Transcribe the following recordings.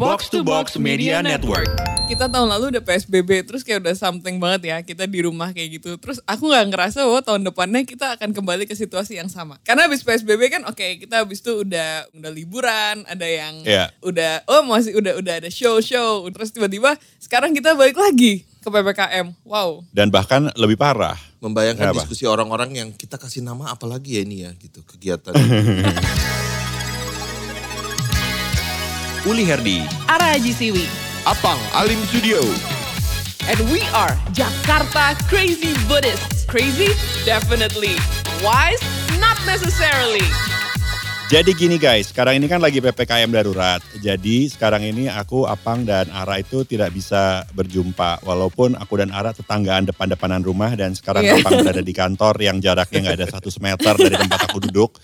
Box to Box Media Network. Kita tahun lalu udah PSBB terus kayak udah something banget ya kita di rumah kayak gitu. Terus aku nggak ngerasa bahwa tahun depannya kita akan kembali ke situasi yang sama. Karena habis PSBB kan oke kita habis itu udah udah liburan, ada yang Iya. udah oh masih udah udah ada show-show. Terus tiba-tiba sekarang kita balik lagi ke PPKM. Wow. Dan bahkan lebih parah. Membayangkan Kenapa? diskusi orang-orang yang kita kasih nama apa lagi ya ini ya gitu kegiatan. Uli Herdi. Ara Haji Siwi. Apang Alim Studio. And we are Jakarta Crazy Buddhists. Crazy? Definitely. Wise? Not necessarily. Jadi gini guys, sekarang ini kan lagi PPKM darurat. Jadi sekarang ini aku, Apang, dan Ara itu tidak bisa berjumpa. Walaupun aku dan Ara tetanggaan depan-depanan rumah dan sekarang Iya. Apang berada di kantor yang jaraknya nggak ada satu meter dari tempat aku duduk.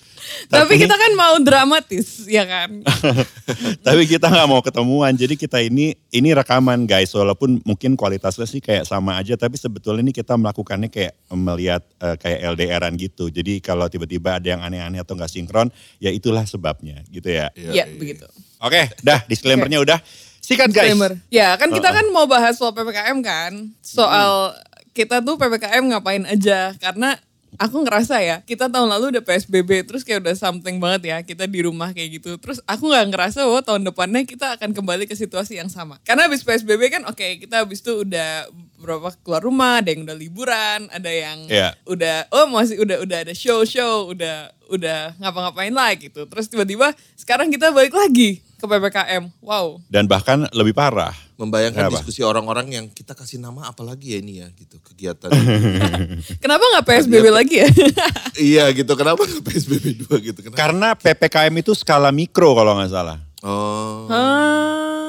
Tapi, kita kan mau dramatis, ya kan? tapi kita nggak mau ketemuan. Jadi kita ini ini rekaman guys, walaupun mungkin kualitasnya sih kayak sama aja, tapi sebetulnya ini kita melakukannya kayak melihat eh, kayak LDRan gitu. Jadi kalau tiba-tiba ada yang aneh-aneh atau nggak sinkron, ya itulah sebabnya gitu ya. Iya, begitu. Oke, dah disclaimernya udah. Sikat guys. Disclaimer. Ya, kan kita kan mau bahas soal PPKM kan. Soal kita tuh PPKM ngapain aja. Karena aku ngerasa ya, kita tahun lalu udah PSBB, terus kayak udah something banget ya, kita di rumah kayak gitu. Terus aku nggak ngerasa bahwa tahun depannya kita akan kembali ke situasi yang sama. Karena habis PSBB kan oke, kita habis itu udah berapa keluar rumah, ada yang udah liburan, ada yang Iya. udah oh masih udah udah ada show-show, udah udah ngapa-ngapain lah gitu. Terus tiba-tiba sekarang kita balik lagi ke PPKM. Wow. Dan bahkan lebih parah. Membayangkan Kenapa? diskusi orang-orang yang kita kasih nama apa lagi ya ini ya gitu kegiatan. Kenapa nggak PSBB lagi ya? iya gitu kenapa nggak PSBB 2 gitu kenapa? Karena PPKM itu skala mikro kalau nggak salah. Oh.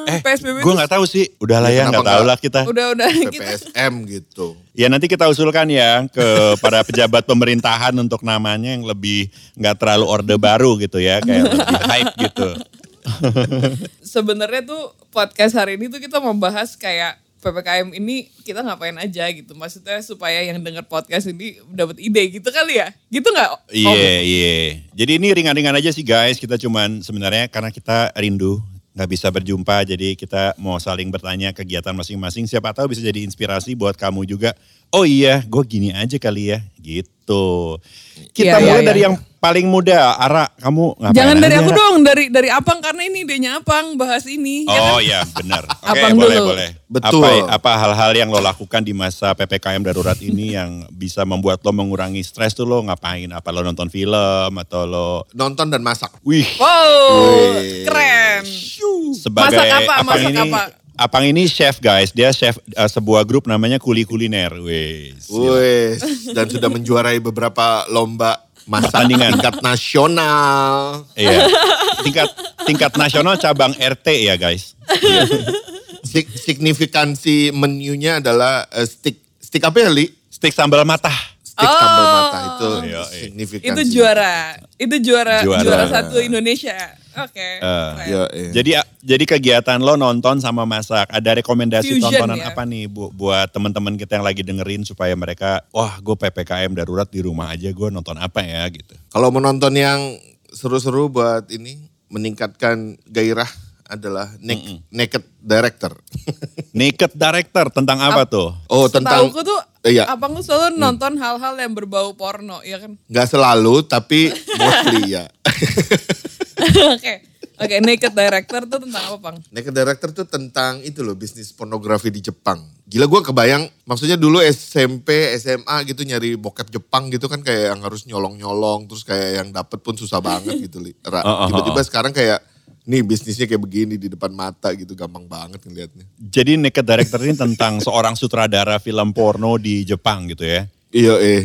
Eh, PSBB gue nggak tahu sih. Udah lah Ya, nggak kenapa tahu lah kita. udah udah kita PPSM gitu. Ya nanti kita usulkan ya ke para pejabat pemerintahan untuk namanya yang lebih nggak terlalu orde baru gitu ya, kayak lebih hype gitu. sebenarnya tuh podcast hari ini tuh kita membahas kayak PPKM ini kita ngapain aja gitu. Maksudnya supaya yang denger podcast ini dapat ide gitu kali ya. Gitu nggak? Iya, iya. Jadi ini ringan-ringan aja sih guys. Kita cuman sebenarnya karena kita rindu nggak bisa berjumpa, jadi kita mau saling bertanya kegiatan masing-masing. Siapa tahu bisa jadi inspirasi buat kamu juga. Oh iya, gue gini aja kali ya, gitu. Kita Iya, mulai iya, dari iya. yang paling muda, Ara. Kamu ngapain? Jangan dari aja, aku dong, dari dari Apang karena ini idenya Apang bahas ini. ya kan? Oh iya benar. Oke Abang boleh dulu. boleh. Betul. Apa apa hal-hal yang lo lakukan di masa ppkm darurat ini yang bisa membuat lo mengurangi stres tuh lo ngapain? Apa lo nonton film atau lo? Nonton dan masak. Wih Wow, Wih. keren. sebagai Masak apa? Apang Masak ini apa? Apang ini chef guys. Dia chef eh, sebuah grup namanya Kuli Kuliner. Wih. Wes, dan sudah menjuarai beberapa lomba masak Pertandingan. tingkat nasional. Iya. Tingkat tingkat nasional cabang RT ya guys. Sig- signifikansi menunya adalah eh, stick stick apa ya, Li? Stick sambal matah. Stick sambal mata itu Iya, iya. signifikansi. Itu juara. Itu juara Juara. juara, satu Indonesia. Oke. Eh, keren. Iya, iya. Jadi jadi kegiatan lo nonton sama masak. Ada rekomendasi Fusion tontonan ya. apa nih bu, buat teman-teman kita yang lagi dengerin supaya mereka wah gue ppkm darurat di rumah aja gue nonton apa ya gitu. Kalau mau nonton yang seru-seru buat ini meningkatkan gairah adalah Nak- Naked Director. Naked Director tentang apa tuh? oh, tentang Setauku tuh Iya. abang tuh selalu nonton hal-hal yang berbau porno, ya kan? nggak selalu tapi mostly ya. Oke. Oke, Naked Director tuh tentang apa, Bang? Naked Director tuh tentang itu loh bisnis pornografi di Jepang. Gila gue kebayang, maksudnya dulu SMP, SMA gitu nyari bokep Jepang gitu kan kayak yang harus nyolong-nyolong, terus kayak yang dapet pun susah banget gitu. Oh, oh, oh, Tiba-tiba sekarang kayak, nih bisnisnya kayak begini di depan mata gitu, gampang banget ngeliatnya. Jadi Naked Director ini tentang seorang sutradara film porno di Jepang gitu ya. Iya eh.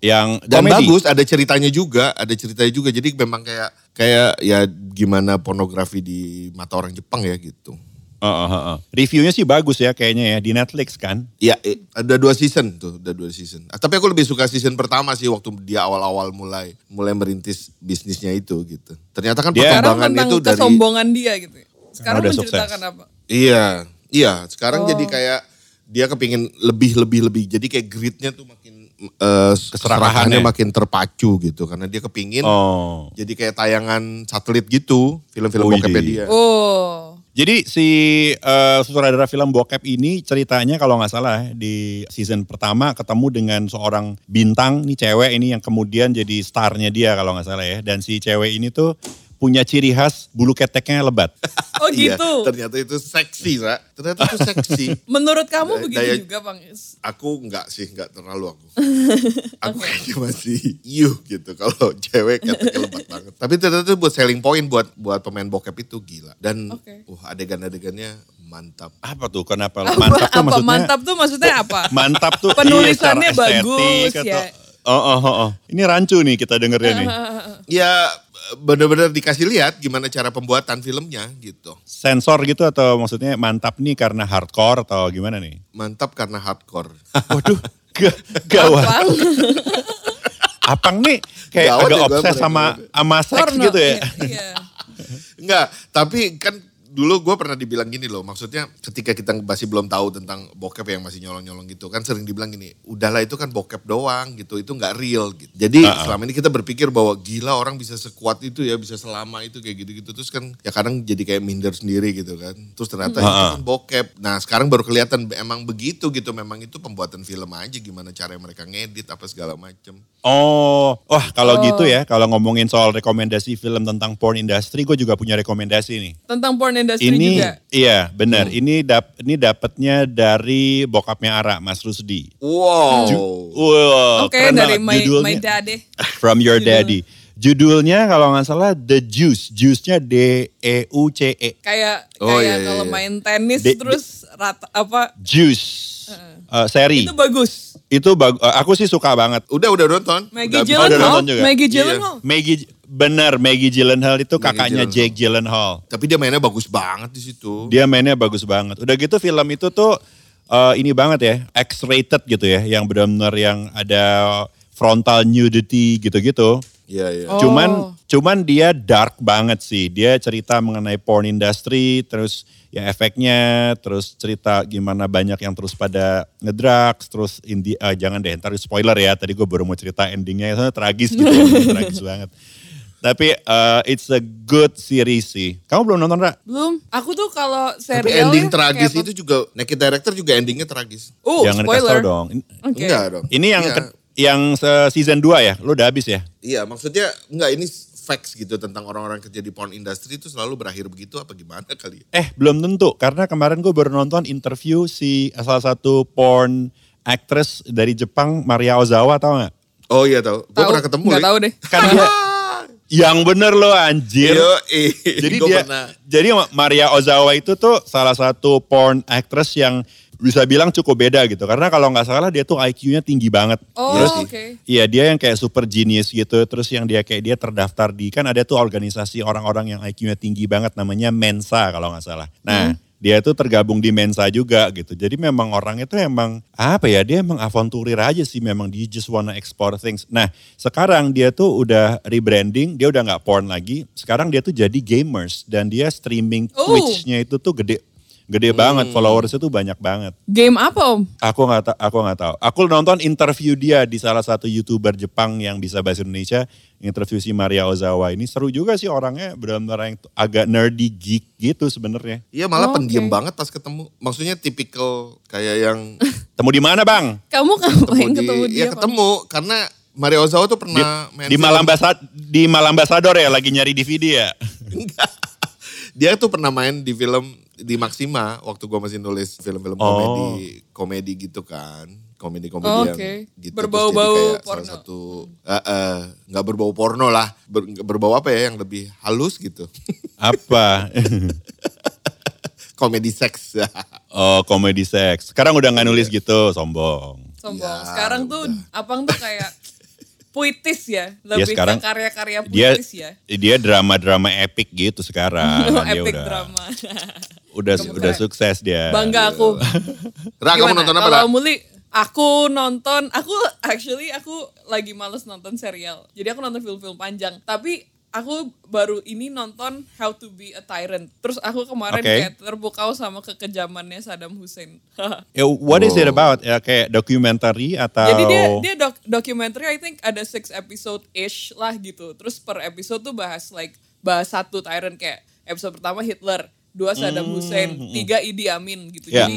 Yang Dan komedi. bagus, ada ceritanya juga, ada ceritanya juga. Jadi memang kayak kayak ya gimana pornografi di mata orang Jepang ya gitu. Oh, oh, oh. Reviewnya sih bagus ya kayaknya ya di Netflix kan. Iya, eh, ada dua season tuh, ada dua season. Ah, tapi aku lebih suka season pertama sih waktu dia awal-awal mulai mulai merintis bisnisnya itu gitu. Ternyata kan Dia- perkembangan itu dari kesombongan dia gitu. Sekarang udah menceritakan apa? iya, iya. Sekarang Oh. jadi kayak dia kepingin lebih lebih lebih. Jadi kayak gritnya tuh makin eh, Keserakahannya. keserakahannya makin terpacu gitu karena dia kepingin Oh. jadi kayak tayangan satelit gitu film-film Wih, bokepnya di. dia. Oh. Jadi si uh, sutradara film bokep ini ceritanya kalau nggak salah di season pertama ketemu dengan seorang bintang nih cewek ini yang kemudian jadi starnya dia kalau nggak salah ya. Dan si cewek ini tuh punya ciri khas bulu keteknya lebat. Oh Iya, gitu. ternyata itu seksi, Ra. Ternyata itu seksi. Menurut kamu Da- begitu daya- juga Bang? Aku enggak sih, enggak terlalu aku. Aku kayaknya masih yuh gitu kalau cewek keteknya lebat banget. Tapi ternyata itu buat selling point buat buat pemain bokep itu gila. Dan Oke. uh adegan-adegannya mantap. Apa tuh? Kenapa? Apa, mantap tuh apa? maksudnya? mantap tuh maksudnya apa? Mantap tuh. Penulisannya iya, bagus, estetik ya. atau- Oh, oh, oh, oh. Ini rancu nih kita dengernya nih. Ya bener-bener dikasih lihat gimana cara pembuatan filmnya gitu. Sensor gitu atau maksudnya mantap nih karena hardcore atau gimana nih? Mantap karena hardcore. Waduh, ga- gawat. Apang nih kayak Gawat agak ya obses sama sama seks gitu ya. Iya. Enggak, tapi kan dulu gue pernah dibilang gini loh, maksudnya ketika kita masih belum tahu tentang bokep yang masih nyolong-nyolong gitu, kan sering dibilang gini, udahlah itu kan bokep doang gitu, itu nggak real gitu. Jadi Uh-uh. selama ini kita berpikir bahwa gila orang bisa sekuat itu ya, bisa selama itu kayak gitu-gitu, terus kan ya kadang jadi kayak minder sendiri gitu kan. Terus ternyata itu Uh-uh. kan bokep. Nah sekarang baru kelihatan emang begitu gitu, memang itu pembuatan film aja gimana cara mereka ngedit apa segala macem. Oh, wah kalau Oh. gitu ya, kalau ngomongin soal rekomendasi film tentang porn industry, gue juga punya rekomendasi nih. Tentang porn industry Ini, juga. iya benar. Hmm. Ini dap, ini dapatnya dari bokapnya Ara, Mas Rusdi. Wow. Wow, Oke, keren dari banget my, judulnya. my daddy. From Your Judul. Daddy. Judulnya kalau nggak salah The Juice. Juice-nya D E U C E. Kayak Oh, kayak iya, iya, kalau iya. main tenis De- terus rata apa Juice. Uh, seri. itu bagus. Itu bag- uh, aku sih suka banget. Udah, udah nonton. Maggie udah Gyllenhaal, nonton juga? Maggie Iya. Gyllenhaal. Maggie benar Maggie Gyllenhaal itu Maggie kakaknya Gyllenhaal. Jake Gyllenhaal. Tapi dia mainnya bagus banget di situ. Dia mainnya bagus banget. Udah gitu film itu tuh uh, ini banget ya, X-rated gitu ya, yang benar-benar yang ada frontal nudity gitu-gitu. Iya, iya. Oh. Cuman cuman dia dark banget sih. Dia cerita mengenai porn industry, terus ya efeknya, terus cerita gimana banyak yang terus pada ngedrugs, terus indi, ah, jangan deh, ntar spoiler ya. Tadi gue baru mau cerita endingnya, soalnya tragis gitu, ya, tragis banget. Tapi uh, it's a good series sih. Kamu belum nonton, Ra? Belum. Aku tuh kalau serial Tapi ending ya, tragis itu juga, Naked Director juga endingnya tragis. Uh, Jangan spoiler. dong. Oke. Enggak dong. Ini yang Iya. ke- yang se- season 2 ya? Lu udah habis ya? Iya, maksudnya enggak ini facts gitu tentang orang-orang kerja di porn industry itu selalu berakhir begitu apa gimana kali ya? Eh, belum tentu. Karena kemarin gue baru nonton interview si salah satu porn actress dari Jepang, Maria Ozawa, tau gak? Oh iya tahu. Gue pernah ketemu. Nggak Li. tahu deh. Kan dia, yang bener loh anjir. Yo, eh. Jadi dia, pernah. jadi Maria Ozawa itu tuh salah satu porn actress yang bisa bilang cukup beda gitu. Karena kalau nggak salah dia tuh IQ-nya tinggi banget. Oh, oke. sih. Iya dia yang kayak super genius gitu. Terus yang dia kayak dia terdaftar di kan ada tuh organisasi orang-orang yang IQ-nya tinggi banget namanya Mensa kalau nggak salah. Nah dia tuh tergabung di Mensa juga gitu. Jadi memang orang itu emang apa ya dia emang avanturir aja sih memang dia just wanna explore things. Nah sekarang dia tuh udah rebranding, dia udah nggak porn lagi. Sekarang dia tuh jadi gamers dan dia streaming Oh. Twitch-nya itu tuh gede gede banget followersnya tuh banyak banget. Game apa om? Aku nggak aku nggak tahu. Aku nonton interview dia di salah satu youtuber Jepang yang bisa bahasa Indonesia. Interview si Maria Ozawa ini seru juga sih orangnya benar-benar yang agak nerdy geek gitu sebenarnya. Iya malah Oh, pendiam oke. banget pas ketemu. Maksudnya tipikal kayak yang Temu di mana bang? Kamu ngapain ketemu, di, dia? ya Bang? ketemu karena Mario Ozawa tuh Di, pernah main di. Malam Basa, di Malam Basador ya lagi nyari DVD ya. Enggak. Dia tuh pernah main di film di Maxima waktu gua masih nulis film-film Oh. komedi komedi gitu kan komedi-komedi Oh, yang oke. gitu Berbau-bau porno. salah satu eh, eh, nggak berbau porno lah Ber- berbau apa ya yang lebih halus gitu Apa? komedi seks oh komedi seks. Sekarang udah nggak nulis gitu, sombong. Sombong. Ya, Sekarang tuh abang tuh kayak puitis ya. Dia Lebih sekarang ke karya-karya Dia puitis ya. dia drama-drama epic gitu sekarang. Oh, Dia epic udah, drama. Udah Kamu udah sukses dia. Bangga aku. Ra kamu nonton apa? Kalau Muli, aku nonton, aku actually aku lagi males nonton serial. Jadi aku nonton film-film panjang. Tapi aku baru ini nonton How to Be a Tyrant. Terus aku kemarin Oke. kayak terpukau sama kekejamannya Saddam Hussein. Ya, what is it Oh. about? Ya kayak documentary atau Jadi dia dia dok, documentary I think ada six episode ish lah gitu. Terus per episode tuh bahas like bahas satu tyrant kayak episode pertama Hitler, dua Saddam Hussein, tiga Idi Amin gitu. Ya. Jadi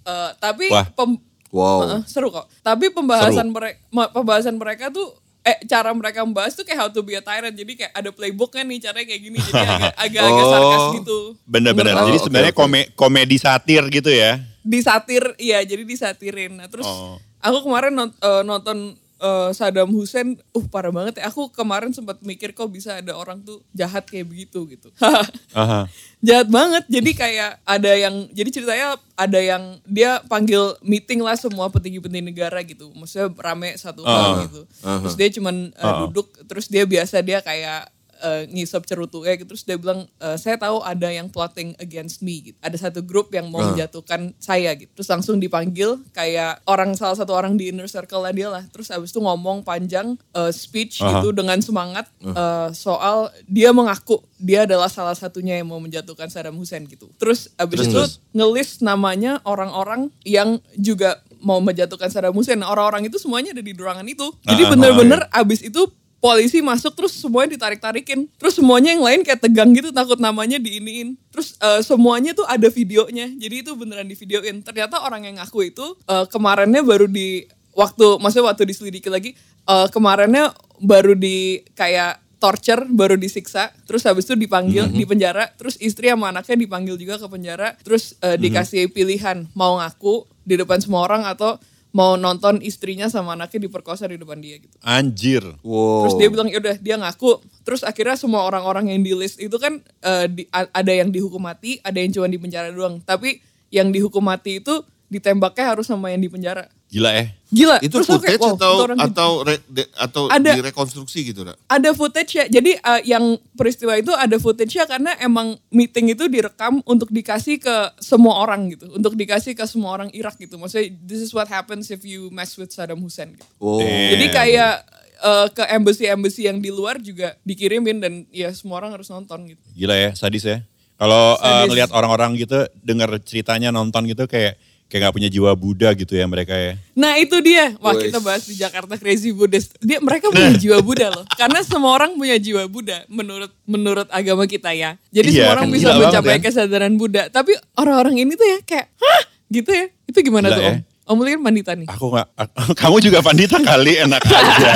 eh, tapi Wah. pem- Wow. Heeh, seru kok. Tapi pembahasan mereka pembahasan mereka tuh eh cara mereka membahas tuh kayak how to be a tyrant. Jadi kayak ada playbooknya nih caranya kayak gini. Jadi agak agak-agak Oh. sarkas gitu. Bener-bener. Jadi sebenarnya oke. kome- komedi satir gitu ya. disatir, iya jadi disatirin. Nah terus Oh. aku kemarin not- eh, nonton eh, Saddam Hussein, uh parah banget ya. Aku kemarin sempat mikir kok bisa ada orang tuh jahat kayak begitu gitu. Aha. jahat banget jadi kayak ada yang jadi ceritanya ada yang dia panggil meeting lah semua petinggi-petinggi negara gitu maksudnya rame satu hal gitu terus dia cuman uh, duduk terus dia biasa dia kayak uh, ngisap cerutunya gitu. Terus dia bilang "Eh, saya tahu ada yang plotting against me gitu. Ada satu grup yang mau menjatuhkan saya gitu. Terus langsung dipanggil kayak orang salah satu orang di inner circle lah dia lah. Terus abis itu ngomong panjang uh, speech gitu dengan semangat uh, soal dia mengaku dia adalah salah satunya yang mau menjatuhkan Saddam Hussein gitu. Terus abis itu ngelis namanya orang-orang yang juga mau menjatuhkan Saddam Hussein. Nah, orang-orang itu semuanya ada di ruangan itu. Jadi Ah, bener-bener abis itu polisi masuk terus semuanya ditarik-tarikin. Terus semuanya yang lain kayak tegang gitu takut namanya diiniin. Terus eh, semuanya tuh ada videonya. Jadi itu beneran di videoin. Ternyata orang yang ngaku itu eh, kemarinnya baru di waktu maksudnya waktu diselidiki lagi eh, kemarinnya baru di kayak torture baru disiksa terus habis itu dipanggil di penjara terus istri sama anaknya dipanggil juga ke penjara terus eh, dikasih pilihan mau ngaku di depan semua orang atau mau nonton istrinya sama anaknya diperkosa di depan dia gitu Anjir. Wow. terus dia bilang ya udah dia ngaku terus akhirnya semua orang-orang yang di list itu kan eh, di- ada yang dihukum mati ada yang cuma di penjara doang tapi yang dihukum mati itu ditembaknya harus sama yang di penjara Gila eh. gila itu Terus footage kayak, wow, atau itu atau re- de- atau Ada. direkonstruksi gitu, Rak? ada footage ya. Jadi uh, yang peristiwa itu ada footage ya karena emang meeting itu direkam untuk dikasih ke semua orang gitu, untuk dikasih ke semua orang Irak gitu. Maksudnya this is what happens if you mess with Saddam Hussein gitu. Oh. Damn. Jadi kayak uh, ke embassy-embassy yang di luar juga dikirimin dan ya semua orang harus nonton gitu. Gila ya, sadis ya. Kalau uh, ngelihat orang-orang gitu, dengar ceritanya nonton gitu kayak kayak nggak punya jiwa Buddha gitu ya mereka ya. Nah itu dia, wah kita bahas di Jakarta Crazy Buddhist. Dia mereka punya jiwa Buddha loh, karena semua orang punya jiwa Buddha menurut menurut agama kita ya. Jadi Iya, semua orang kan bisa mencapai ya. kesadaran Buddha. Tapi orang-orang ini tuh ya kayak, hah gitu ya? Itu gimana Gila tuh ya. om? Om kan pandita nih. Aku nggak, kamu juga pandita kali enak aja.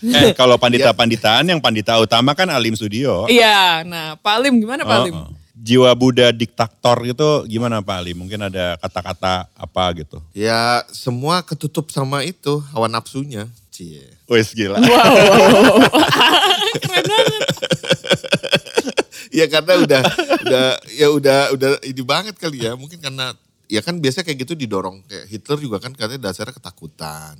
eh kalau pandita-panditaan yang pandita utama kan Alim Studio. Iya, nah Pak Alim gimana Pak Alim? Oh, oh. Jiwa Buddha diktator gitu gimana Pak Alim? Mungkin ada kata-kata apa gitu. Ya semua ketutup sama itu hawa nafsunya. Cie. Wes gila. Wow, wow, wow. keren banget. ya karena udah udah ya udah udah ini banget kali ya. Mungkin karena ya kan biasa kayak gitu didorong kayak Hitler juga kan katanya dasarnya ketakutan.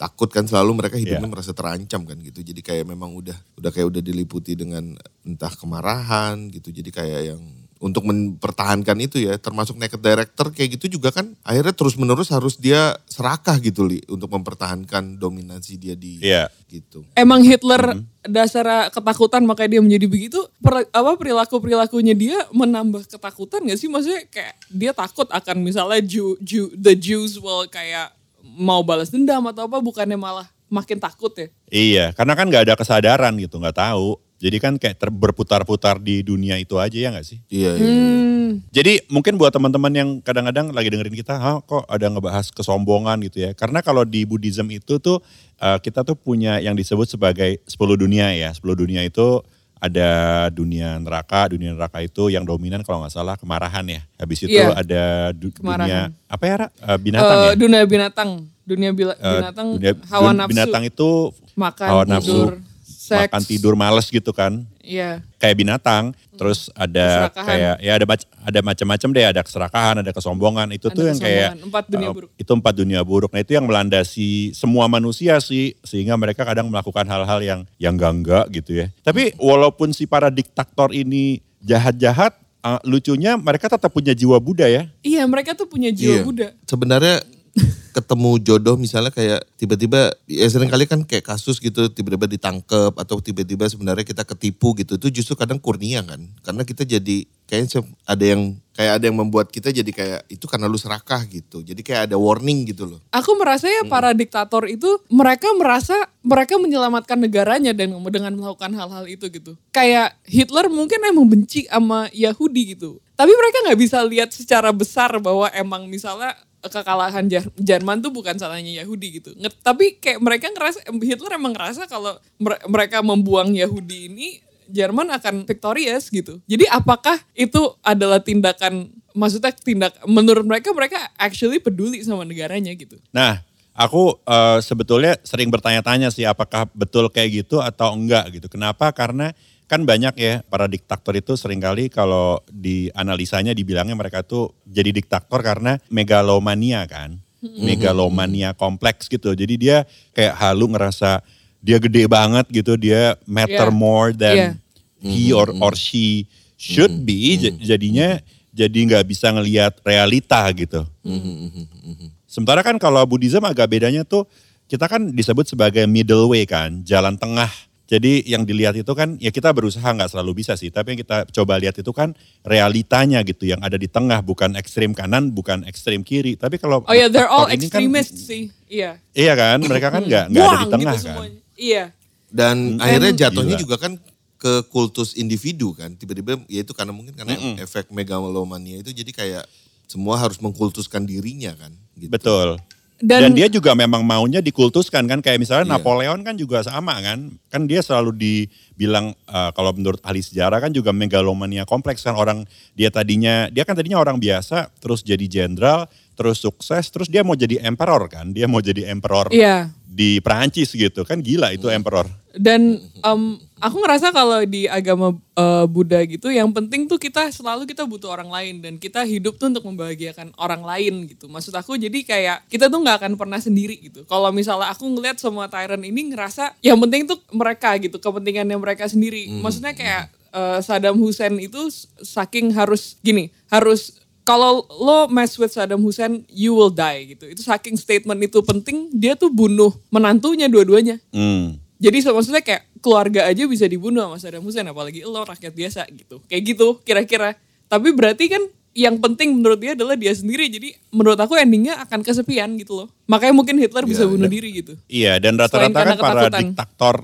Takut kan selalu mereka hidupnya Iya. merasa terancam kan gitu. Jadi kayak memang udah udah kayak udah diliputi dengan entah kemarahan gitu. Jadi kayak yang untuk mempertahankan itu ya termasuk naked director kayak gitu juga kan akhirnya terus menerus harus dia serakah gitu li untuk mempertahankan dominasi dia di Iya. gitu. Emang Hitler dasar ketakutan makanya dia menjadi begitu. Per- apa perilaku perilakunya dia menambah ketakutan gak sih? Maksudnya kayak dia takut akan misalnya Jew, Jew, the Jews will kayak mau balas dendam atau apa? Bukannya malah makin takut ya? Iya, karena kan nggak ada kesadaran gitu, nggak tahu. Jadi kan kayak ter- berputar-putar di dunia itu aja ya nggak sih? Iya, iya. Hmm. Jadi mungkin buat teman-teman yang kadang-kadang lagi dengerin kita, Hah, kok ada ngebahas kesombongan gitu ya. Karena kalau di Buddhism itu tuh eh, kita tuh punya yang disebut sebagai 10 dunia ya. 10 dunia itu ada dunia neraka, dunia neraka itu yang dominan kalau nggak salah kemarahan ya. Habis itu Iya, ada du- dunia kemarahan. apa ya, Ra? Eh, binatang Eh, ya? Dunia binatang, dunia bila- Eh, binatang, dunia- hawa nafsu, Binatang itu makan, hawa nafsu, tidur, seks. makan tidur males gitu kan. Iya. Kayak binatang, terus ada Keserakahan. kayak ya ada mac- ada macam-macam deh, ada keserakahan, ada kesombongan. Itu Ada tuh yang kayak empat dunia uh, buruk. itu empat dunia buruk. Nah, itu yang melandasi semua manusia sih sehingga mereka kadang melakukan hal-hal yang yang enggak gitu ya. Tapi walaupun si para diktator ini jahat-jahat, uh, lucunya mereka tetap punya jiwa Buddha ya. Iya, mereka tuh punya jiwa Iya. Buddha. Sebenarnya ketemu jodoh misalnya kayak tiba-tiba ya sering kali kan kayak kasus gitu tiba-tiba ditangkep atau tiba-tiba sebenarnya kita ketipu gitu itu justru kadang kurnia kan karena kita jadi kayaknya ada yang kayak ada yang membuat kita jadi kayak itu karena lu serakah gitu. Jadi kayak ada warning gitu loh. Aku merasa ya para diktator itu mereka merasa mereka menyelamatkan negaranya dan dengan melakukan hal-hal itu gitu. Kayak Hitler mungkin emang benci sama Yahudi gitu. Tapi mereka nggak bisa lihat secara besar bahwa emang misalnya kekalahan Jerman tuh bukan salahnya Yahudi gitu. Nge- tapi kayak mereka ngerasa Hitler emang ngerasa kalau mere- mereka membuang Yahudi ini Jerman akan victorious gitu. Jadi apakah itu adalah tindakan maksudnya tindak menurut mereka mereka actually peduli sama negaranya gitu. Nah, aku eh, sebetulnya sering bertanya-tanya sih apakah betul kayak gitu atau enggak gitu. Kenapa? Karena kan banyak ya para diktator itu sering kali kalau dianalisanya dibilangnya mereka tuh jadi diktator karena megalomania kan. Megalomania kompleks gitu. Jadi dia kayak halu ngerasa dia gede banget gitu, dia matter Yeah. more than Yeah. he or or she should be. J- Jadinya jadi nggak bisa ngelihat realita gitu. Sementara kan kalau Buddhism agak bedanya tuh kita kan disebut sebagai middle way kan, jalan tengah. Jadi yang dilihat itu kan ya kita berusaha nggak selalu bisa sih, tapi yang kita coba lihat itu kan realitanya gitu yang ada di tengah, bukan ekstrim kanan, bukan ekstrim kiri. Tapi kalau Oh ya, they're all ini kan- extremists sih. Iya. Iya kan, mereka kan nggak nggak ada di Buang tengah gitu kan. semuanya. Iya. Dan akhirnya Gila. jatuhnya juga kan ke kultus individu kan. Tiba-tiba ya itu karena mungkin karena efek megalomania itu jadi kayak semua harus mengkultuskan dirinya kan. Gitu. Betul. Dan, Dan, dia juga memang maunya dikultuskan kan kayak misalnya Iya. Napoleon kan juga sama kan kan dia selalu dibilang eh, kalau menurut ahli sejarah kan juga megalomania kompleks kan orang dia tadinya dia kan tadinya orang biasa terus jadi jenderal terus sukses terus dia mau jadi emperor kan dia mau jadi emperor Iya. Di Perancis gitu kan gila itu emperor Dan em, aku ngerasa kalau di agama eh, Buddha gitu, yang penting tuh kita selalu kita butuh orang lain dan kita hidup tuh untuk membahagiakan orang lain gitu. Maksud aku jadi kayak kita tuh nggak akan pernah sendiri gitu. Kalau misalnya aku ngeliat semua tyrant ini ngerasa yang penting tuh mereka gitu, kepentingannya mereka sendiri. Maksudnya kayak eh, Saddam Hussein itu saking harus gini, harus kalau lo mess with Saddam Hussein, you will die gitu. Itu saking statement itu penting, dia tuh bunuh menantunya dua-duanya. Hmm. Jadi so, maksudnya kayak keluarga aja bisa dibunuh sama Saddam Hussein apalagi lo rakyat biasa gitu. Kayak gitu kira-kira. Tapi berarti kan yang penting menurut dia adalah dia sendiri. Jadi menurut aku endingnya akan kesepian gitu loh. Makanya mungkin Hitler bisa bunuh diri gitu. Iya dan rata-rata kan para ketakutan. diktator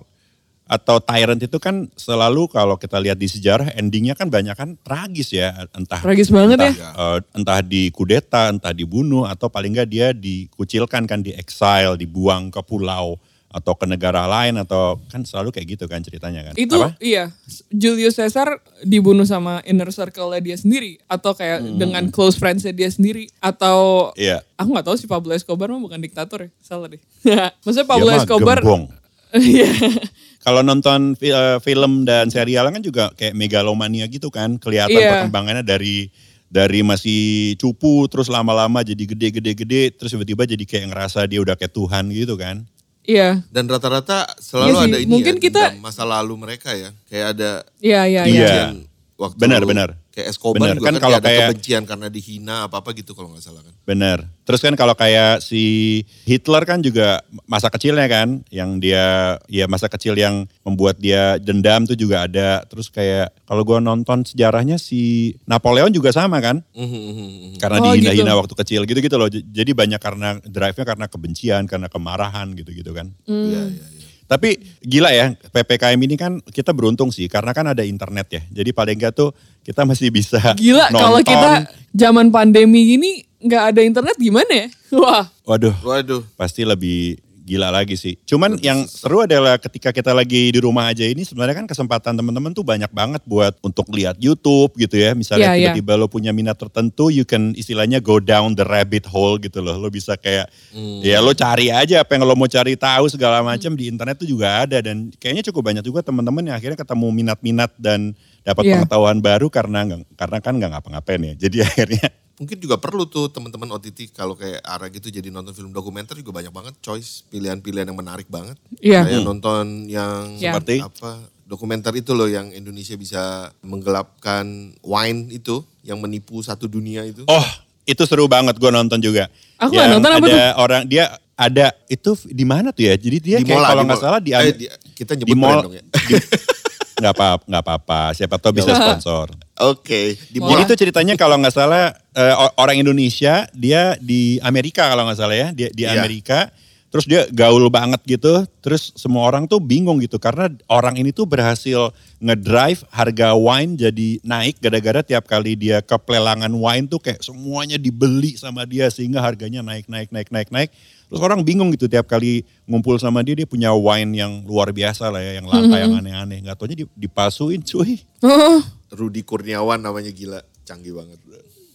atau tyrant itu kan selalu kalau kita lihat di sejarah endingnya kan banyak kan tragis ya entah Tragis banget entah, ya. eh, entah di kudeta entah dibunuh atau paling nggak dia dikucilkan kan di exile dibuang ke pulau atau ke negara lain atau kan selalu kayak gitu kan ceritanya kan Itu Apa? iya, Julius Caesar dibunuh sama inner circle dia sendiri atau kayak dengan close friends dia sendiri atau Iya. aku nggak tahu si Pablo Escobar mah bukan diktator ya, salah deh. Maksudnya Pablo Dia Escobar gembong. Iya. Kalau nonton eh, film dan serial kan juga kayak megalomania gitu kan, kelihatan Iya. perkembangannya dari dari masih cupu terus lama-lama jadi gede-gede-gede terus tiba-tiba jadi kayak ngerasa dia udah kayak Tuhan gitu kan. Iya. Dan rata-rata selalu Iya sih, ada ini mungkin ya, kita- masa lalu mereka ya. Kayak ada Iya, iya, iya. Iya. waktu Benar, benar. Kayak Escobar Benar, juga kan kan, kalau kayak ada kayak- kebencian karena dihina apa-apa gitu kalau nggak salah kan. Bener. Terus kan kalau kayak si Hitler kan juga masa kecilnya kan, yang dia ya masa kecil yang membuat dia dendam tuh juga ada. Terus kayak kalau gua nonton sejarahnya si Napoleon juga sama kan, Mhm, karena Oh, dihina-hina gitu. waktu kecil gitu-gitu loh. Jadi banyak karena drive-nya karena kebencian, karena kemarahan gitu-gitu kan. Hmm. Iya, iya, iya. Tapi gila ya, PPKM ini kan kita beruntung sih karena kan ada internet ya. Jadi paling enggak tuh kita masih bisa Gila kalau kita zaman pandemi gini nggak ada internet gimana ya? Wah, Waduh, Waduh. pasti lebih gila lagi sih. Cuman yang seru adalah ketika kita lagi di rumah aja ini sebenarnya kan kesempatan teman-teman tuh banyak banget buat untuk lihat YouTube gitu ya. Misalnya Iya, iya. tiba-tiba lo punya minat tertentu, you can istilahnya go down the rabbit hole gitu loh. Lo bisa kayak ya lo cari aja apa yang lo mau cari tahu segala macam di internet tuh juga ada dan kayaknya cukup banyak juga teman-teman yang akhirnya ketemu minat-minat dan dapat Iya. pengetahuan baru karena karena kan nggak ngapa-ngapain ya. Jadi akhirnya Mungkin juga perlu tuh teman-teman OTT kalau kayak arah gitu jadi nonton film dokumenter juga banyak banget choice pilihan-pilihan yang menarik banget. Iya. Kayak nonton yang Iya. Seperti? apa dokumenter itu loh yang Indonesia bisa menggelapkan wine itu yang menipu satu dunia itu. Oh, itu seru banget gue nonton juga. Aku nggak Yang nonton, apa ada orang dia ada itu di mana tuh ya? Jadi dia Di kayak kalau di nggak salah di, Eh, di- kita nyebut di mall ya. di- nggak apa nggak apa-apa. Siapa tahu bisa sponsor. Oke. Di Jadi itu ceritanya kalau nggak salah eh, o- orang Indonesia dia di Amerika kalau nggak salah ya dia di Iya. Amerika. Terus dia gaul banget gitu. Terus semua orang tuh bingung gitu karena orang ini tuh berhasil ngedrive harga wine jadi naik gara-gara tiap kali dia ke pelelangan wine tuh kayak semuanya dibeli sama dia sehingga harganya naik naik naik naik naik. Terus orang bingung gitu tiap kali ngumpul sama dia dia punya wine yang luar biasa lah ya yang langka yang aneh-aneh. Nggak taunya di- dipasuin cuy. Rudi Kurniawan namanya gila. Canggih banget.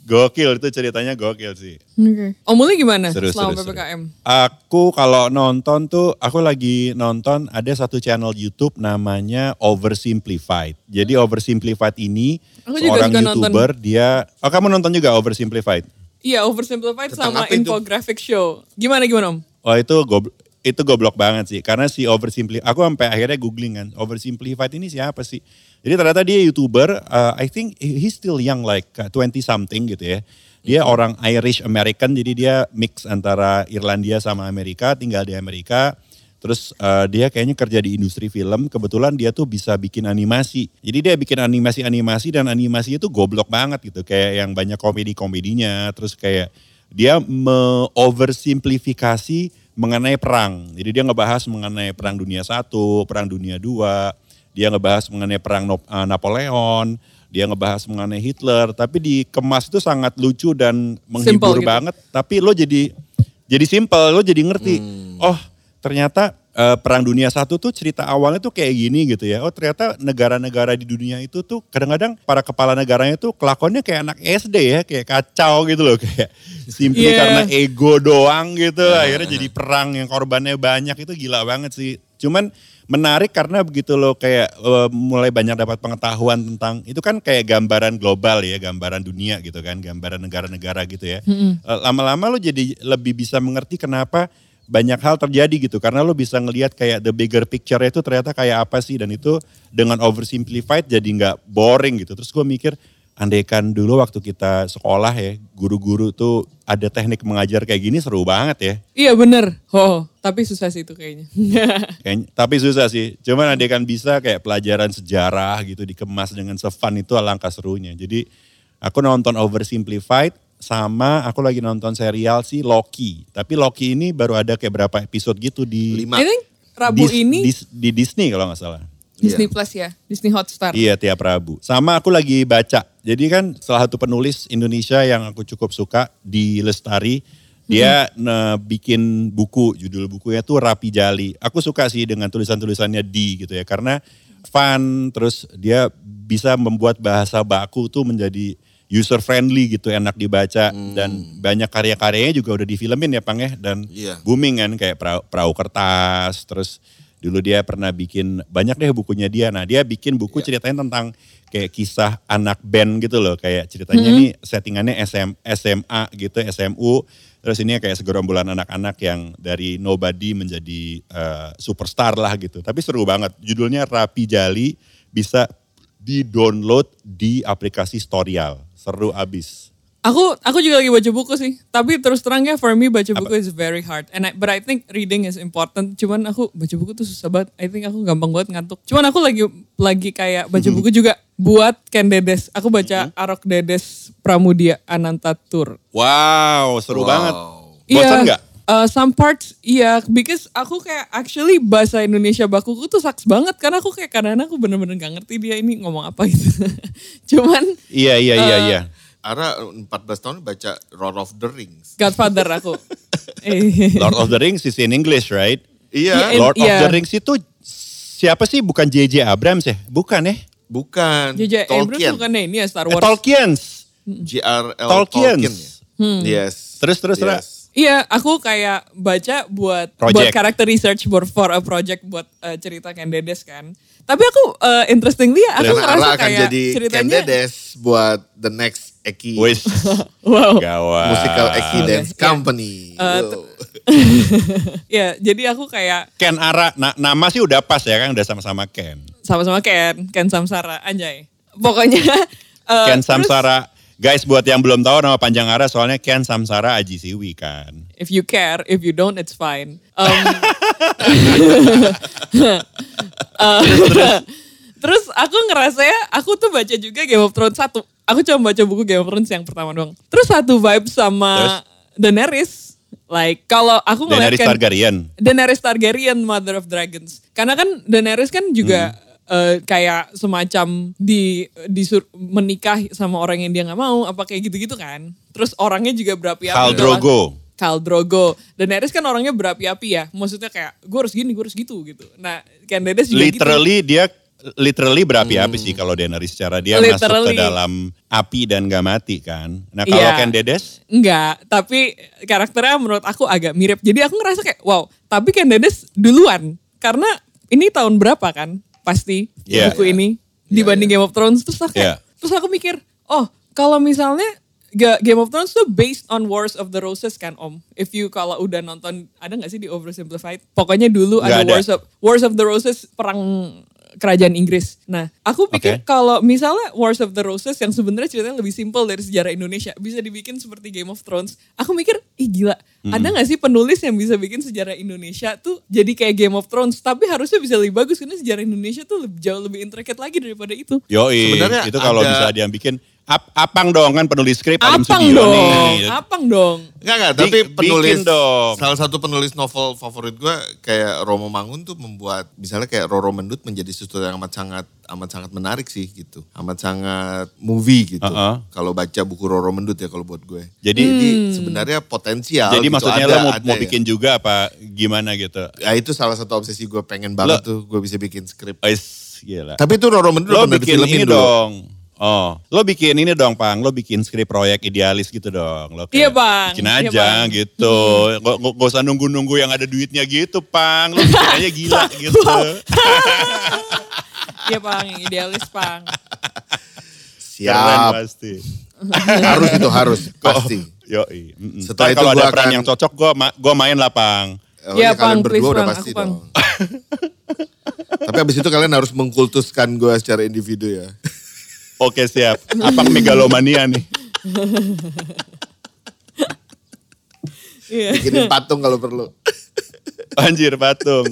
Gokil itu ceritanya gokil sih. oke. Om Muli gimana Seru, selama seru, seru. PPKM? Aku kalau nonton tuh, aku lagi nonton ada satu channel YouTube namanya Oversimplified. Jadi Oversimplified ini Aku juga seorang suka nonton. YouTuber, dia, oh kamu nonton juga Oversimplified? Iya, oversimplified Tentang sama apa itu? infographic show. Gimana gimana Om? Oh itu gob itu goblok banget sih karena si oversimplify aku sampai akhirnya googling kan oversimplified ini siapa sih jadi ternyata dia youtuber uh, I think he's still young like uh, 20 something gitu ya. Dia orang Irish American jadi dia mix antara Irlandia sama Amerika tinggal di Amerika. Terus uh, dia kayaknya kerja di industri film. Kebetulan dia tuh bisa bikin animasi. Jadi dia bikin animasi-animasi dan animasi itu goblok banget gitu. Kayak yang banyak komedi-komedinya. Terus kayak dia me-oversimplifikasi mengenai perang. Jadi dia ngebahas mengenai perang dunia satu, perang dunia dua, dia ngebahas mengenai perang eh, Napoleon, dia ngebahas mengenai Hitler, tapi dikemas itu sangat lucu dan menghibur gitu. banget. Tapi lo jadi jadi simple, lo jadi ngerti. Oh ternyata eh, perang dunia satu tuh cerita awalnya tuh kayak gini gitu ya. Oh ternyata negara-negara di dunia itu tuh kadang-kadang para kepala negaranya tuh kelakuannya kayak anak SD ya, kayak kacau gitu loh, kayak simply Iya. karena ego doang gitu. Akhirnya jadi perang yang korbannya banyak itu gila banget sih. Cuman menarik karena begitu loh kayak eh, mulai banyak dapat pengetahuan tentang itu kan kayak gambaran global ya, gambaran dunia gitu kan, gambaran negara-negara gitu ya. Eh, Lama-lama lo jadi lebih bisa mengerti kenapa banyak hal terjadi gitu karena lo bisa ngelihat kayak the bigger picture itu ternyata kayak apa sih dan itu dengan oversimplified jadi nggak boring gitu. Terus gue mikir andaikan dulu waktu kita sekolah ya guru-guru tuh ada teknik mengajar kayak gini seru banget ya. Iya bener. Oh, tapi susah sih itu kayaknya. Kayaknya, tapi susah sih. Cuman ada kan bisa kayak pelajaran sejarah gitu dikemas dengan se-fun itu alangkah serunya. Jadi aku nonton Oversimplified sama aku lagi nonton serial si Loki. Tapi Loki ini baru ada kayak berapa episode gitu di Lima. I think Rabu Dis- ini dis- di Disney kalau nggak salah. Disney Plus ya, Disney Hotstar. Iya tiap Rabu. Sama aku lagi baca. Jadi kan salah satu penulis Indonesia yang aku cukup suka di Lestari. Dia ne- bikin buku, judul bukunya tuh Rapi Jali. Aku suka sih dengan tulisan-tulisannya di gitu ya. Karena fun, terus dia bisa membuat bahasa baku tuh menjadi user friendly gitu, enak dibaca. Dan banyak karya-karyanya juga udah difilmin ya Pang ya. Dan Iya. booming kan kayak perahu, perahu kertas, terus dulu dia pernah bikin banyak deh bukunya dia. Nah dia bikin buku ceritanya tentang kayak kisah anak band gitu loh, kayak ceritanya ini settingannya SM, SMA gitu, SMU. Terus ini kayak segerombolan anak-anak yang dari nobody menjadi eh, superstar lah gitu. Tapi seru banget. Judulnya Rapi Jali bisa di-download di aplikasi Storyal. Seru abis. Aku aku juga lagi baca buku sih. Tapi terus terangnya for me baca buku is very hard. And I, but I think reading is important. Cuman aku baca buku tuh susah banget. I think aku gampang banget ngantuk. Cuman aku lagi lagi kayak baca buku juga buat Ken Dedes. Aku baca Arok Dedes Pramudia Anantatur. Wow, seru Wow. banget. Bosan nggak? Uh, some parts iya because aku kayak actually bahasa Indonesia bakuku tuh saks banget karena aku kayak kadang-kadang aku bener-bener gak ngerti dia ini ngomong apa gitu. Cuman Iya, iya, iya, Eh, iya. Ara 14 tahun baca Lord of the Rings. Godfather aku. Eh. Lord of the Rings is in English, right? Iya, Iya, Lord of iya. the Rings itu siapa sih? Bukan J.J. Abrams ya? Bukan ya? bukan. J.J. Abrams Tolkien. bukan ini ya Star Eh, Wars. Tolkien's. J.R.L. Tolkien. Tolkien. ya? Yes. Terus, terus, terus. Iya, aku kayak baca buat Project. buat character research for, for a project buat uh, cerita Ken Dedes kan. Tapi aku uh, interestingly ya, aku Karena ngerasa Ara akan kayak jadi Ken ceritanya Dedes buat the next Eki Wis, wow. gawat. Musical Eki Dance iya. Company. Eh, Wow. ya, jadi aku kayak Ken Ara, na- nama sih udah pas ya kan? Udah sama-sama Ken. sama-sama Ken, Ken Samsara, anjay. Pokoknya uh, Ken terus Samsara. Guys, buat yang belum tahu nama panjang Ara, soalnya Ken Samsara Aji Siwi kan. if you care, if you don't, it's fine. Um, uh, Terus aku ngerasa ya, aku tuh baca juga Game of Thrones satu. Aku cuma baca buku Game of Thrones yang pertama doang. Terus satu vibe sama Daenerys. Like kalau aku ngeliat Daenerys kan Targaryen. Daenerys Targaryen, Mother of Dragons. Karena kan Daenerys kan juga eh, kayak semacam di disur menikah sama orang yang dia nggak mau, apa kayak gitu-gitu kan. Terus orangnya juga berapi-api. Khal Drogo. Khal Drogo. Daenerys kan orangnya berapi-api ya. Maksudnya kayak gue harus gini, gue harus gitu gitu. Nah, Daenerys juga gitu. Literally dia literally berapi-api sih kalau Daenerys secara dia masuk ke Literally. dalam api dan gak mati kan. Nah kalau Iya. Ken Dedes Enggak, tapi karakternya menurut aku agak mirip. Jadi aku ngerasa kayak, wow, tapi Ken Dedes duluan. Karena ini tahun berapa kan pasti Iya. buku ini dibanding Game of Thrones. Terus aku, Iya. kayak- terus aku mikir, oh kalau misalnya Ga- Game of Thrones tuh based on Wars of the Roses kan Om. If you kalau udah nonton, ada gak sih di Oversimplified? Pokoknya dulu Nggak ada, ada. Wars of Wars of the Roses perang kerajaan Inggris. Nah, aku pikir Oke. kalau misalnya Wars of the Roses yang sebenarnya ceritanya lebih simpel dari sejarah Indonesia bisa dibikin seperti Game of Thrones. Aku mikir, ih gila, ada nggak sih penulis yang bisa bikin sejarah Indonesia tuh jadi kayak Game of Thrones, tapi harusnya bisa lebih bagus karena sejarah Indonesia tuh lebih, jauh lebih intricate lagi daripada itu. Yoi, Sebenarnya itu kalau ada- bisa dia bikin ap, apang dong kan penulis skrip Alim Apang Sugio dong, nih. apang dong. Enggak enggak, tapi bikin penulis dong. salah satu penulis novel favorit gue kayak Romo Mangun tuh membuat misalnya kayak Roro Mendut menjadi sesuatu yang amat sangat amat sangat menarik sih gitu. Amat sangat movie gitu. Uh-uh. Kalau baca buku Roro Mendut ya kalau buat gue. Jadi Jadi sebenarnya potensial jadi gitu. maksudnya Ada- lo mau, ada mau ya. bikin juga apa gimana gitu. Ya itu salah satu obsesi gue pengen banget tuh gue bisa bikin skrip. Gila. Tapi itu Roro Mendut lo bikin ini dulu. dong. Oh, lo bikin ini dong, Pang. Lo bikin skrip proyek idealis gitu dong. Lo Iya, Bang. Bikin Iya, aja Bang. gitu. Gak, gak, usah nunggu-nunggu yang ada duitnya gitu, Pang. Lo bikin aja gila gitu. Iya Pang, yang idealis Pang. Keren Siap. pasti. harus itu harus pasti. Yoi. mm-mm. Setelah Ntar itu kalau ada peran akan- yang cocok, gue gua main lah, Pang. Oh, Iya, ya, kalian Pang, please, berdua udah Pang, pasti aku, Pang. dong. Tapi abis itu kalian harus mengkultuskan gue secara individu ya. Oke, siap. Apa megalomania nih? Iya. Bikinin patung kalau perlu. Anjir, patung.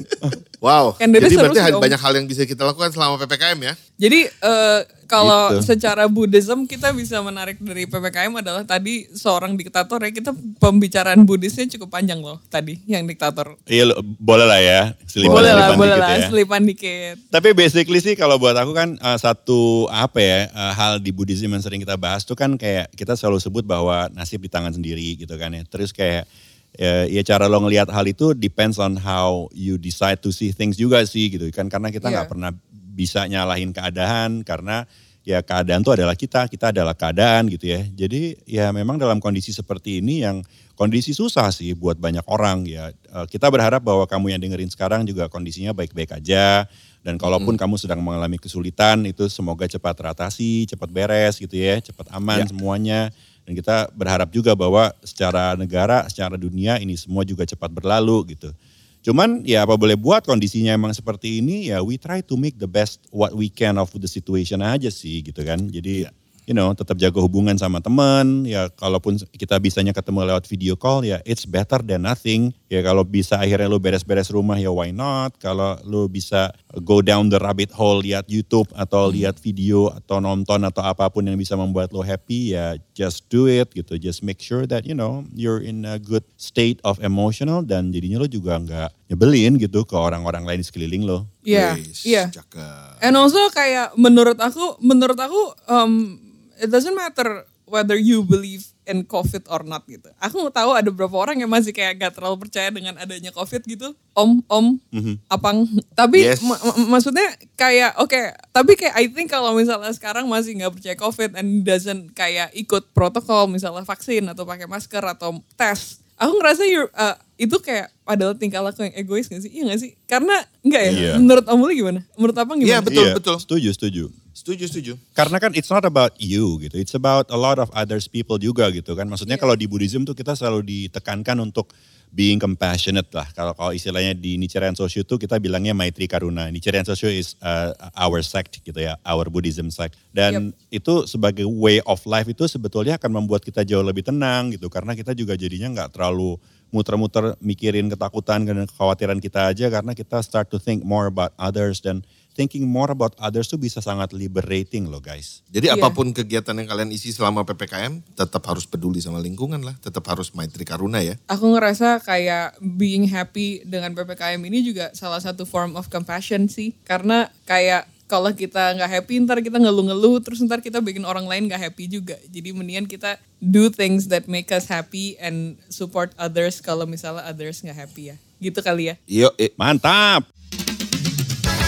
Wow. Kan dari Jadi seru berarti sih, banyak hal yang bisa kita lakukan selama PPKM ya. Jadi eh, kalau Gitu. secara Buddhism kita bisa menarik dari PPKM adalah tadi seorang diktator ya kita pembicaraan Buddhisnya cukup panjang loh tadi yang diktator. Iya, lo- boleh lah ya. Selipan- boleh lah, boleh dikit lah, ya. selipan dikit. Tapi basically sih kalau buat aku kan uh, satu apa ya uh, hal di Buddhism yang sering kita bahas tuh kan kayak kita selalu sebut bahwa nasib di tangan sendiri gitu kan ya. Terus kayak ya, ya cara lo ngelihat hal itu depends on how you decide to see things juga sih gitu kan karena kita nggak Iya. pernah bisa nyalahin keadaan karena ya keadaan tuh adalah kita, kita adalah keadaan gitu ya. Jadi ya memang dalam kondisi seperti ini yang kondisi susah sih buat banyak orang ya. Eh, Kita berharap bahwa kamu yang dengerin sekarang juga kondisinya baik-baik aja. Dan kalaupun kamu sedang mengalami kesulitan itu semoga cepat teratasi, cepat beres gitu ya, cepat aman semuanya. Dan kita berharap juga bahwa secara negara, secara dunia ini semua juga cepat berlalu gitu. Cuman ya apa boleh buat kondisinya emang seperti ini ya we try to make the best what we can of the situation aja sih gitu kan. Jadi you know tetap jaga hubungan sama teman ya kalaupun kita bisanya ketemu lewat video call ya it's better than nothing. Ya kalau bisa akhirnya lu beres-beres rumah ya why not. Kalau lu bisa go down the rabbit hole lihat YouTube atau lihat video atau nonton atau apa pun yang bisa membuat lo happy ya just do it gitu. Just make sure that you know you're in a good state of emotional dan jadinya lo juga nggak nyebelin gitu ke orang-orang lain di sekeliling lo. Iya, Wis, iya. Cakep. And also kayak menurut aku, menurut aku um, it doesn't matter whether you believe in COVID or not gitu. Aku tahu ada beberapa orang yang masih kayak gak terlalu percaya dengan adanya COVID gitu. Om, om, apang. Tapi Yes. ma- ma- maksudnya kayak oke, tapi kayak I think kalau misalnya sekarang masih nggak percaya COVID and doesn't kayak ikut protokol misalnya vaksin atau pakai masker atau tes. Aku ngerasa you're, uh, itu kayak adalah tingkah laku yang egois gak sih? Iya gak sih? Karena enggak ya? Iya. Menurut Om Muli gimana? Menurut Abang gimana? Iya, betul, Iya, betul. Setuju, setuju. Setuju, setuju. Karena kan it's not about you gitu, it's about a lot of others people juga gitu kan. Maksudnya Iya. kalau di Buddhism tuh kita selalu ditekankan untuk being compassionate lah. Kalau kalau istilahnya di Nichiren Soshu tuh kita bilangnya Maitri Karuna. Nichiren Soshu is uh, our sect gitu ya, our Buddhism sect. Dan itu sebagai way of life itu sebetulnya akan membuat kita jauh lebih tenang gitu. Karena kita juga jadinya nggak terlalu muter-muter mikirin ketakutan dan kekhawatiran kita aja karena kita start to think more about others dan thinking more about others tuh bisa sangat liberating loh guys. Jadi Iya. apa pun kegiatan yang kalian isi selama PPKM, tetap harus peduli sama lingkungan lah. Tetap harus maitri karuna ya. Aku ngerasa kayak being happy dengan PPKM ini juga salah satu form of compassion sih. Karena kayak kalau kita nggak happy ntar kita ngeluh-ngeluh terus ntar kita bikin orang lain nggak happy juga. Jadi mendingan kita do things that make us happy and support others kalau misalnya others nggak happy ya. Gitu kali ya. Yo, eh, Mantap!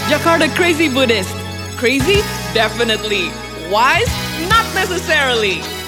Jakarta Crazy Buddhist. Crazy? Definitely. Wise? Not necessarily.